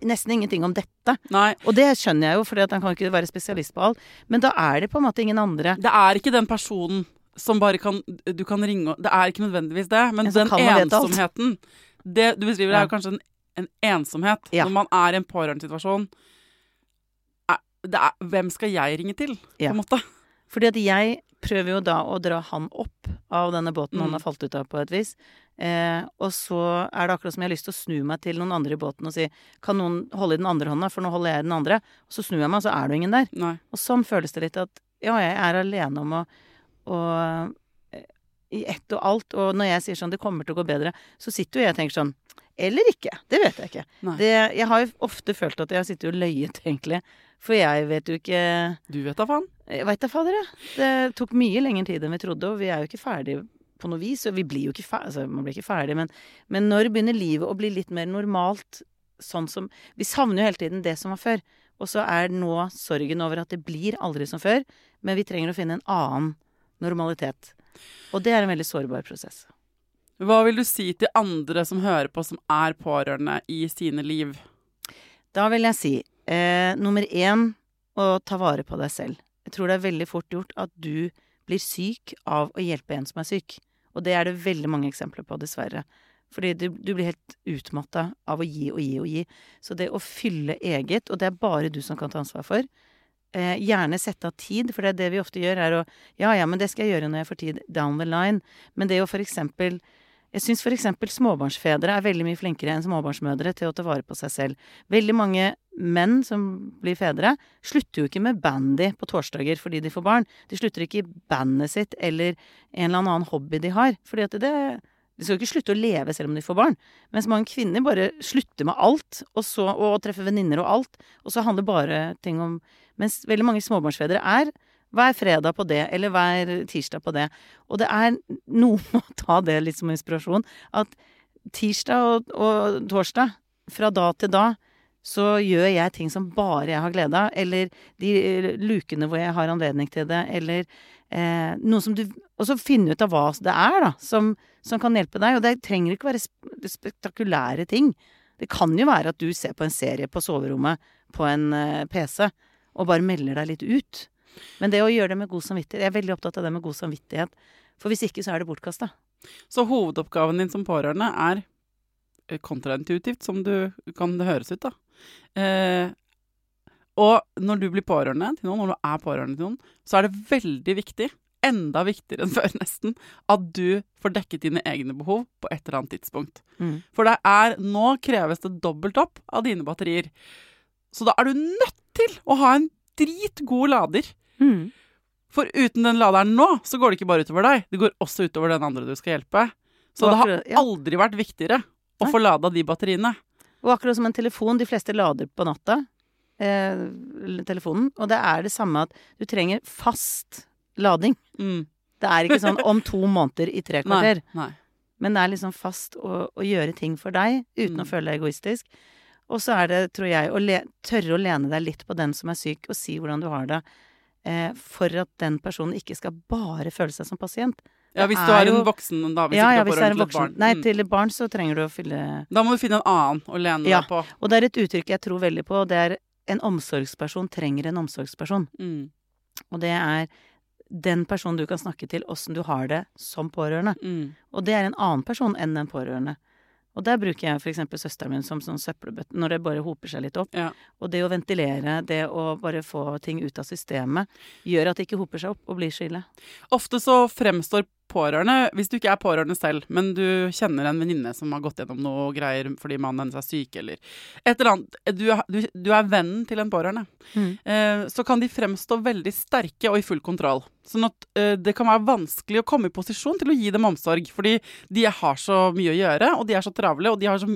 nesten ingenting om dette. Nei. Og det skjønner jeg jo, for han kan ikke være spesialist på alt. Men da er det på en måte ingen andre. Det er ikke den personen som bare kan Du kan ringe og Det er ikke nødvendigvis det, men den ensomheten Det du beskriver, er Ja. jo kanskje en, en ensomhet. Ja. Når man er i en pårørendesituasjon. er- er, hvem skal jeg ringe til, Ja. på en måte? Fordi at jeg prøver jo da å dra han opp av denne båten han Mm. har falt ut av på et vis. Eh, og så er det akkurat som jeg har lyst til å snu meg til noen andre i båten og si Kan noen holde i den andre hånda, for nå holder jeg i den andre. Og så snur jeg meg, og så er det ingen der. Nei. Og sånn føles det litt at ja, jeg er alene om å, å eh, I ett og alt. Og når jeg sier sånn det kommer til å gå bedre, så sitter jo jeg og tenker sånn Eller ikke. Det vet jeg ikke. Det, jeg har jo ofte følt at jeg har sittet og løyet, egentlig. For jeg vet jo ikke Du vet da faen. Jeg veit da fader, ja. Det tok mye lengre tid enn vi trodde, og vi er jo ikke ferdige på noe vis. Og vi blir jo ikke ferdig, altså man blir ikke ferdig, men, men når begynner livet å bli litt mer normalt? Sånn som Vi savner jo hele tiden det som var før. Og så er nå sorgen over at det blir aldri som før, men vi trenger å finne en annen normalitet. Og det er en veldig sårbar prosess. Hva vil du si til andre som hører på, som er pårørende i sine liv? Da vil jeg si eh, nummer én å ta vare på deg selv. Jeg tror det er veldig fort gjort at du blir syk av å hjelpe en som er syk. Og det er det veldig mange eksempler på, dessverre. Fordi du, du blir helt utmatta av å gi og gi og gi. Så det å fylle eget, og det er bare du som kan ta ansvar for, eh, gjerne sette av tid, for det er det vi ofte gjør, er å Ja, ja, men det skal jeg gjøre når jeg får tid down the line. Men det å for eksempel jeg syns f.eks. småbarnsfedre er veldig mye flinkere enn småbarnsmødre til å ta vare på seg selv. Veldig mange menn som blir fedre, slutter jo ikke med bandy på torsdager fordi de får barn. De slutter ikke i bandet sitt eller en eller annen hobby de har. Fordi at det De skal jo ikke slutte å leve selv om de får barn. Mens mange kvinner bare slutter med alt, og, så, og treffer venninner og alt. Og så handler bare ting om Mens veldig mange småbarnsfedre er hver fredag på det, eller hver tirsdag på det. Og det er noe med å ta det litt som inspirasjon. At tirsdag og, og torsdag, fra da til da, så gjør jeg ting som bare jeg har glede av. Eller de eh, lukene hvor jeg har anledning til det. Eller eh, noe som du Og så finne ut av hva det er, da, som, som kan hjelpe deg. Og det trenger ikke være spektakulære ting. Det kan jo være at du ser på en serie på soverommet på en eh, PC, og bare melder deg litt ut. Men det å gjøre det med god samvittighet Jeg er veldig opptatt av det med god samvittighet. For hvis ikke, så er det bortkasta. Så hovedoppgaven din som pårørende er eh, kontraintuitivt, som du kan det høres ut, da. Eh, og når du blir pårørende til noen, når du er pårørende til noen, så er det veldig viktig, enda viktigere enn før nesten, at du får dekket dine egne behov på et eller annet tidspunkt. Mm. For det er, nå kreves det dobbelt opp av dine batterier. Så da er du nødt til å ha en dritgod lader. Mm. For uten den laderen nå, så går det ikke bare utover deg, det går også utover den andre du skal hjelpe. Så det har aldri vært viktigere å få lada de batteriene. Og akkurat som en telefon, de fleste lader på natta. eh, telefonen, og det er det samme at du trenger fast lading. Mm. Det er ikke sånn om to måneder i tre Nei. kvarter. Nei. Men det er liksom fast å, å gjøre ting for deg uten Mm. å føle deg egoistisk. Og så er det, tror jeg, å tørre å lene deg litt på den som er syk, og si hvordan du har det. Eh, for at den personen ikke skal bare føle seg som pasient. Ja, hvis du er jo... en voksen, da. Hvis ja, ja, du hvis er er en voksen. barn. Nei, Mm. til et barn så trenger du å fylle Da må du finne en annen å lene Ja. deg på. Og det er et uttrykk jeg tror veldig på, og det er en omsorgsperson trenger en omsorgsperson. Mm. Og det er den personen du kan snakke til åssen du har det som pårørende. Mm. Og det er en annen person enn den pårørende. Og der bruker jeg f.eks. søsteren min som sånn søppelbøtte, når det bare hoper seg litt opp. Ja. Og det å ventilere, det å bare få ting ut av systemet, gjør at det ikke hoper seg opp og blir så ille. Ofte så fremstår pårørende, hvis du ikke er pårørende selv, men du kjenner en venninne som har gått gjennom noe greier fordi mannen hennes er syk, eller et eller annet Du, du, du er vennen til en pårørende. Mm. Eh, så kan de fremstå veldig sterke og i full kontroll. Sånn at eh, det kan være vanskelig å komme i posisjon til å gi dem omsorg, fordi de har så mye å gjøre, og de er så travle, og de har så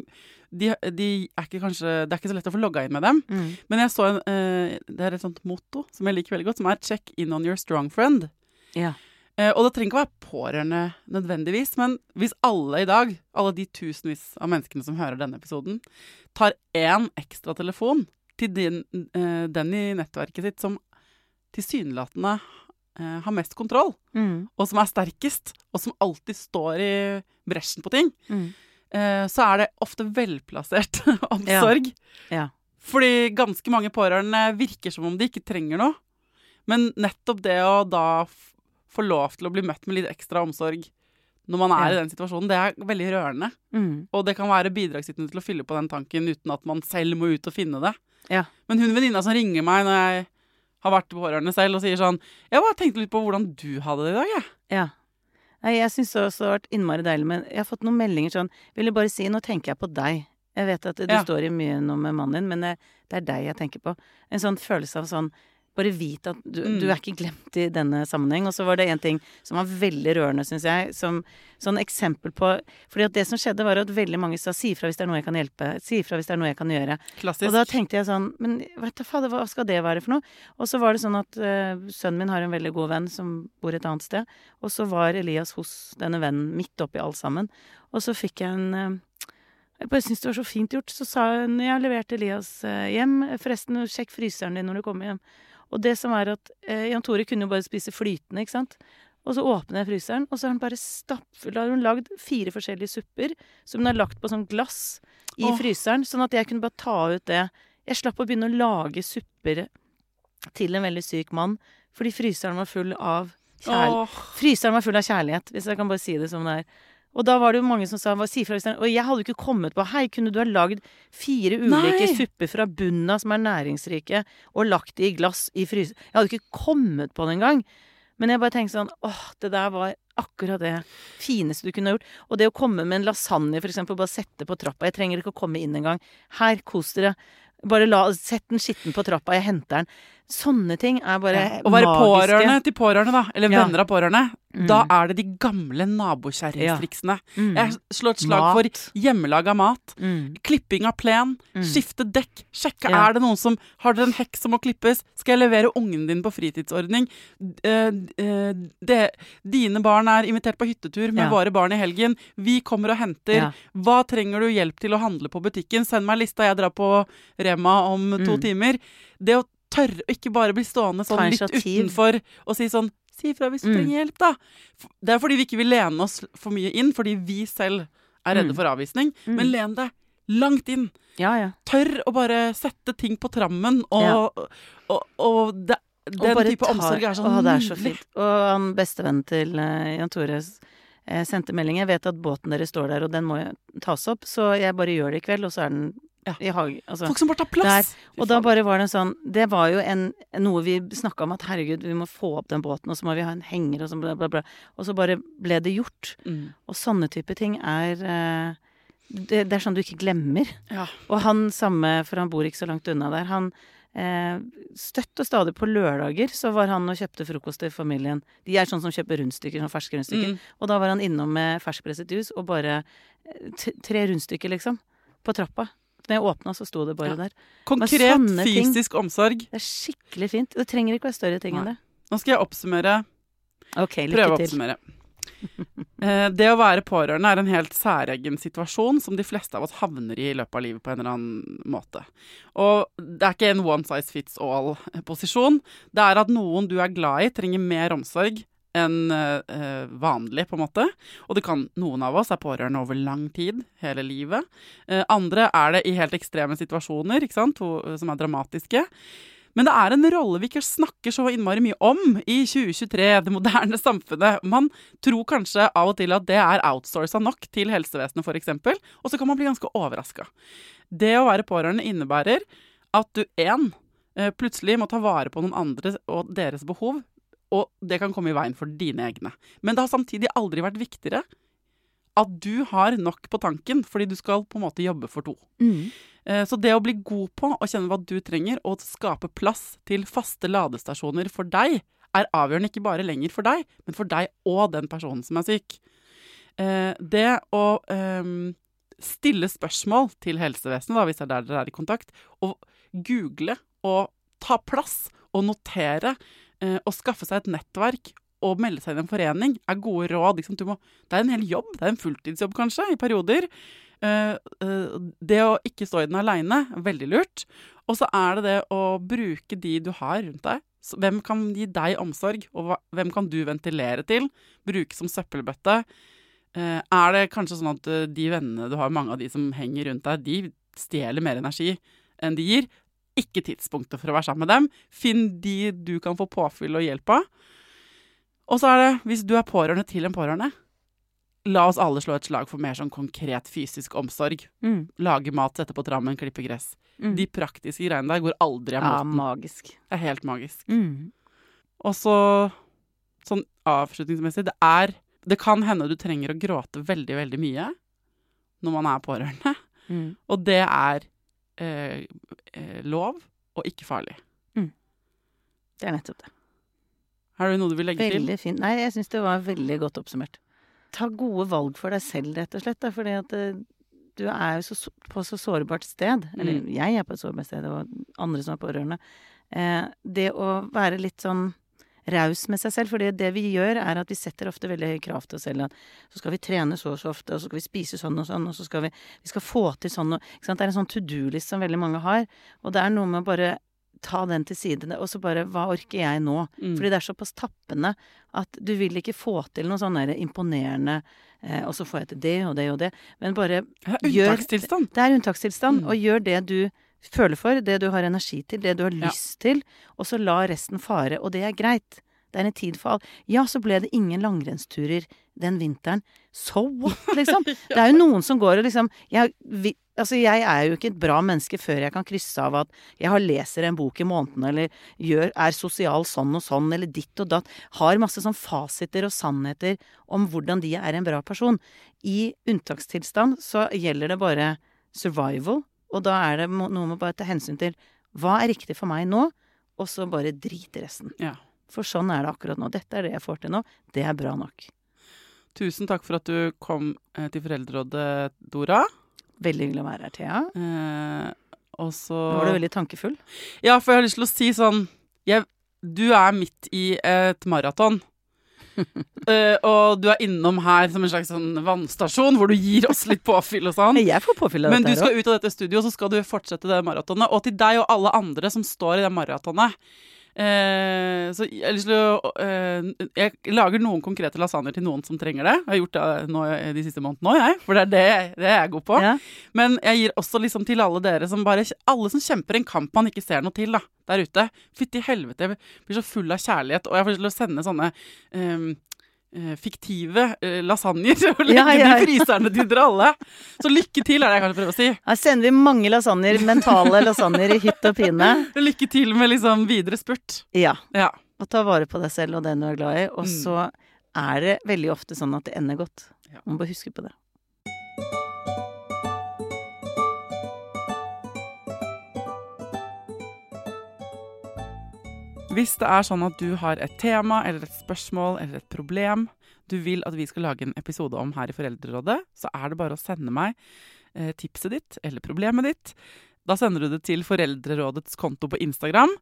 de, de er ikke kanskje, Det er ikke så lett å få logga inn med dem. Mm. Men jeg så en, eh, det er et sånt motto som jeg liker veldig godt, som er 'check in on your strong friend'. Ja. Eh, og det trenger ikke å være pårørende nødvendigvis, men hvis alle i dag, alle de tusenvis av menneskene som hører denne episoden, tar én ekstra telefon til din, eh, den i nettverket sitt som tilsynelatende eh, har mest kontroll, Mm. og som er sterkest, og som alltid står i bresjen på ting, Mm. eh, så er det ofte velplassert omsorg. Ja. Fordi ganske mange pårørende virker som om de ikke trenger noe. Men nettopp det å da få lov til å bli møtt med litt ekstra omsorg når man er Ja. i den situasjonen, det er veldig rørende. Mm. Og det kan være bidragsytende til å fylle på den tanken uten at man selv må ut og finne det. Ja. Men hun venninna som ringer meg når jeg har vært pårørende selv og sier sånn Jeg bare tenkte litt på hvordan du hadde det i dag, jeg. Ja. Nei, jeg syns også det har vært innmari deilig, men jeg har fått noen meldinger sånn Vil du bare si Nå tenker jeg på deg. Jeg vet at du Ja. står i mye nå med mannen din, men det, det er deg jeg tenker på. En sånn følelse av sånn Bare vite at du, Mm. du er ikke glemt i denne sammenheng. Og så var det en ting som var veldig rørende, syns jeg. Som sånn eksempel på Fordi at det som skjedde, var at veldig mange sa 'si ifra hvis det er noe jeg kan hjelpe'. Si ifra hvis det er noe jeg kan gjøre. Klassisk. Og da tenkte jeg sånn Men vet du fader, hva skal det være for noe? Og så var det sånn at uh, sønnen min har en veldig god venn som bor et annet sted. Og så var Elias hos denne vennen midt oppi alt sammen. Og så fikk jeg en uh, Jeg bare syntes det var så fint gjort. Så sa hun jeg har levert Elias eh, hjem. Forresten, sjekk fryseren din når du kommer hjem. Og det som er at eh, Jan Tore kunne jo bare spise flytende, ikke sant. Og så åpner jeg fryseren, og så har den bare stappfull Da har hun lagd fire forskjellige supper som hun har lagt på sånn glass i Åh. fryseren, sånn at jeg kunne bare ta ut det. Jeg slapp å begynne å lage supper til en veldig syk mann, fordi fryseren var full av kjærlighet. Fryseren var full av kjærlighet, hvis jeg kan bare si det som det er. Og da var det jo mange som sa si fra. Og jeg hadde jo ikke kommet på Hei, kunne du ha lagd fire ulike Nei. supper fra bunnen av som er næringsrike, og lagt de i glass i fryse... Jeg hadde ikke kommet på det engang. Men jeg bare tenkte sånn Åh, det der var akkurat det fineste du kunne ha gjort. Og det å komme med en lasagne, for eksempel, bare sette på trappa. Jeg trenger ikke å komme inn engang. Her, kos dere. Bare la, sett den skitten på trappa, jeg henter den. Sånne ting er bare magiske. Å være pårørende til pårørende, da, eller Ja. venner av pårørende, Mm. da er det de gamle nabokjerringstriksene. Mm. Jeg slår et slag Mat. for hjemmelaga mat. Mm. Klipping av plen, Mm. skifte dekk, sjekke Ja. er det noen som Har dere en hekk som må klippes? Skal jeg levere ungen din på fritidsordning? Eh, eh, det, dine barn er invitert på hyttetur med Ja. våre barn i helgen. Vi kommer og henter. Ja. Hva trenger du hjelp til å handle på butikken? Send meg lista, jeg drar på Rema om to Mm. timer. Det å tørre å ikke bare bli stående sånn litt initiativ. utenfor og si sånn Si ifra hvis du Mm. trenger hjelp, da. Det er fordi vi ikke vil lene oss for mye inn, fordi vi selv er redde Mm. for avvisning. Mm. Men len deg langt inn. Ja, ja. Tør å bare sette ting på trammen, og, og, og det, den type tar, omsorg er så Å, det er så fint. Og han bestevennen til uh, Jan Tore eh, sendte melding. Jeg vet at båten deres står der, og den må tas opp, så jeg bare gjør det i kveld, og så er den Ja. i hagen. Altså. Folk som bare tar plass. Der. Og da bare var det sånn Det var jo en, noe vi snakka om at herregud, vi må få opp den båten, og så må vi ha en henger, og så bla, bla, bla. Og så bare ble det gjort. mm. Og sånne type ting er eh, det, det er sånn du ikke glemmer. Ja. Og han samme, for han bor ikke så langt unna der, han eh, støtt og stadig på lørdager så var han og kjøpte frokost til familien. De er sånn som kjøper rundstykker, sånn ferske rundstykker. Mm. Og da var han innom med ferskpresset juice og bare eh, tre rundstykker, liksom. På trappa. Når jeg åpna, så sto det bare Ja. der. Konkret fysisk ting- omsorg. Det er skikkelig fint. Det trenger ikke være større ting enn det. Nå skal jeg oppsummere. Ok, Prøve å oppsummere. Eh, Det å være pårørende er en helt særegen situasjon som de fleste av oss havner i i løpet av livet på en eller annen måte. Og det er ikke en one size fits all-posisjon. Det er at noen du er glad i, trenger mer omsorg enn uh, vanlig, på en måte. Og det kan, noen av oss er pårørende over lang tid, hele livet. Uh, andre er det i helt ekstreme situasjoner, ikke sant, hvor- som er dramatiske. Men det er en rolle vi ikke snakker så innmari mye om i 2023, det moderne samfunnet. Man tror kanskje av og til at det er outsourca nok til helsevesenet, f.eks., og så kan man bli ganske overraska. Det å være pårørende innebærer at du én plutselig må ta vare på noen andre og deres behov, og det kan komme i veien for dine egne. Men det har samtidig aldri vært viktigere at du har nok på tanken, fordi du skal på en måte jobbe for to. Mm. Eh, Så det å bli god på å kjenne hva du trenger, og skape plass til faste ladestasjoner for deg, er avgjørende ikke bare lenger for deg, men for deg og den personen som er syk. Eh, Det å ehm, stille spørsmål til helsevesenet, hvis det er der dere er i kontakt, og google og ta plass og notere eh, og skaffe seg et nettverk og melde seg i en forening, er gode råd. Liksom, må, det er en hel jobb, det er en fulltidsjobb kanskje, i perioder. Eh, eh, det å ikke stå i den aleine veldig lurt. Og så er det det å bruke de du har rundt deg. Hvem kan gi deg omsorg, og hvem kan du ventilere til? Bruke som søppelbøtte. Er det kanskje sånn at de vennene du har, mange av de som henger rundt deg, de stjeler mer energi enn de gir? Ikke tidspunktet for å være sammen med dem. Finn de du kan få påfyll og hjelp av. Og så er det, hvis du er pårørende til en pårørende, la oss alle slå et slag for mer sånn konkret fysisk omsorg. Mm. Lage mat, sette på trammen, klippe gress. Mm. De praktiske greiene der går aldri av Ja, moten. magisk. Det er helt magisk. Mm. Og så, sånn avslutningsmessig, det er Det kan hende du trenger å gråte veldig, veldig mye når man er pårørende. Mm. Og det er eh, eh, lov og ikke farlig. Det er nettopp det. Har du noe du vil legge til? Veldig fint. Nei, jeg syns det var veldig godt oppsummert. Ta gode valg for deg selv, rett og slett. For eh, du er jo så, så- på så sårbart sted. Eller Mm. jeg er på et sårbart sted, og andre som er pårørende. Eh, det å være litt sånn raus med seg selv. For det vi gjør, er at vi setter ofte veldig høye krav til oss selv. At så skal vi trene så og så ofte, og så skal vi spise sånn og sånn, og så skal vi, vi skal få til sånn og ikke sant? Det er en sånn to do-list som veldig mange har. Og det er noe med å bare ta den til side, og så bare Hva orker jeg nå? Mm. Fordi det er såpass tappende at du vil ikke få til noe sånn imponerende eh, Og så får jeg til det og det og det. Men bare gjør-. Det er unntakstilstand. Mm. Og gjør det du føler for, det du har energi til, det du har Ja. lyst til. Og så la resten fare. Og det er greit. Det er en tid for alt. Ja, så ble det ingen langrennsturer den vinteren. So what, liksom? Det er jo noen som går og liksom jeg, vi, Altså, jeg er jo ikke et bra menneske før jeg kan krysse av at jeg har leser en bok i måneden, eller gjør, er sosial sånn og sånn, eller ditt og datt. Har masse sånn fasiter og sannheter om hvordan de er en bra person. I unntakstilstand så gjelder det bare survival, og da er det noe med bare å ta hensyn til hva er riktig for meg nå, og så bare drit i resten. Ja. For sånn er det akkurat nå. Dette er det jeg får til nå. Det er bra nok. Tusen takk for at du kom eh, til Foreldrerådet, Dora. Veldig hyggelig å være her, Thea. Eh, og så var du veldig tankefull. Ja, for jeg har lyst til å si sånn jeg, Du er midt i et maraton. Eh, og du er innom her som en slags sånn vannstasjon, hvor du gir oss litt påfyll og sånn. Jeg får påfyll av Men du skal ut av dette studioet, så skal du fortsette det maratonet. Og til deg og alle andre som står i det maratonet. Eh, så jeg har lyst til å eh, Jeg lager noen konkrete lasagner til noen som trenger det. Jeg har gjort det nå, de siste månedene òg, jeg. For det er det, det jeg er god på. Ja. Men jeg gir også liksom til alle dere som bare Alle som kjemper en kamp man ikke ser noe til da, der ute. Fytti helvete, jeg blir så full av kjærlighet. Og jeg får lyst til å sende sånne eh, fiktive eh, lasagner og legge Ja, ja, ja. de fryserne til dere alle. Så lykke til, er det jeg kanskje prøver å si. Her sender vi mange lasagner, mentale lasagner i hytt og pine. Lykke til med liksom videre spurt. Ja. Ja. Og ta vare på deg selv og den du er glad i. Og Mm. så er det veldig ofte sånn at det ender godt. Man må bare huske på det. Hvis det er sånn at du har et tema eller et spørsmål eller et problem du vil at vi skal lage en episode om her i Foreldrerådet, så er det bare å sende meg eh, tipset ditt eller problemet ditt. Da sender du det til Foreldrerådets konto på Instagram,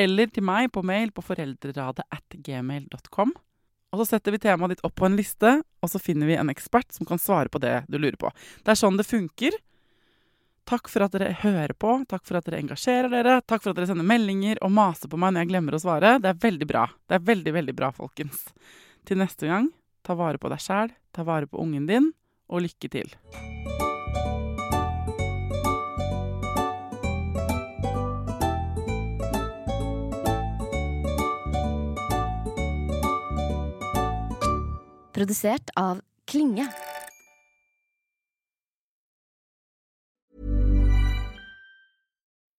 eller til meg på mail på foreldreradet at gmail.com. Og så setter vi temaet ditt opp på en liste, og så finner vi en ekspert som kan svare på det du lurer på. Det er sånn det funker. Takk for at dere hører på, takk for at dere engasjerer dere, takk for at dere sender meldinger og maser på meg når jeg glemmer å svare. Det er veldig bra. Det er veldig, veldig bra, folkens. Til neste gang, ta vare på deg sjæl, ta vare på ungen din, og lykke til. Produsert av Klinge.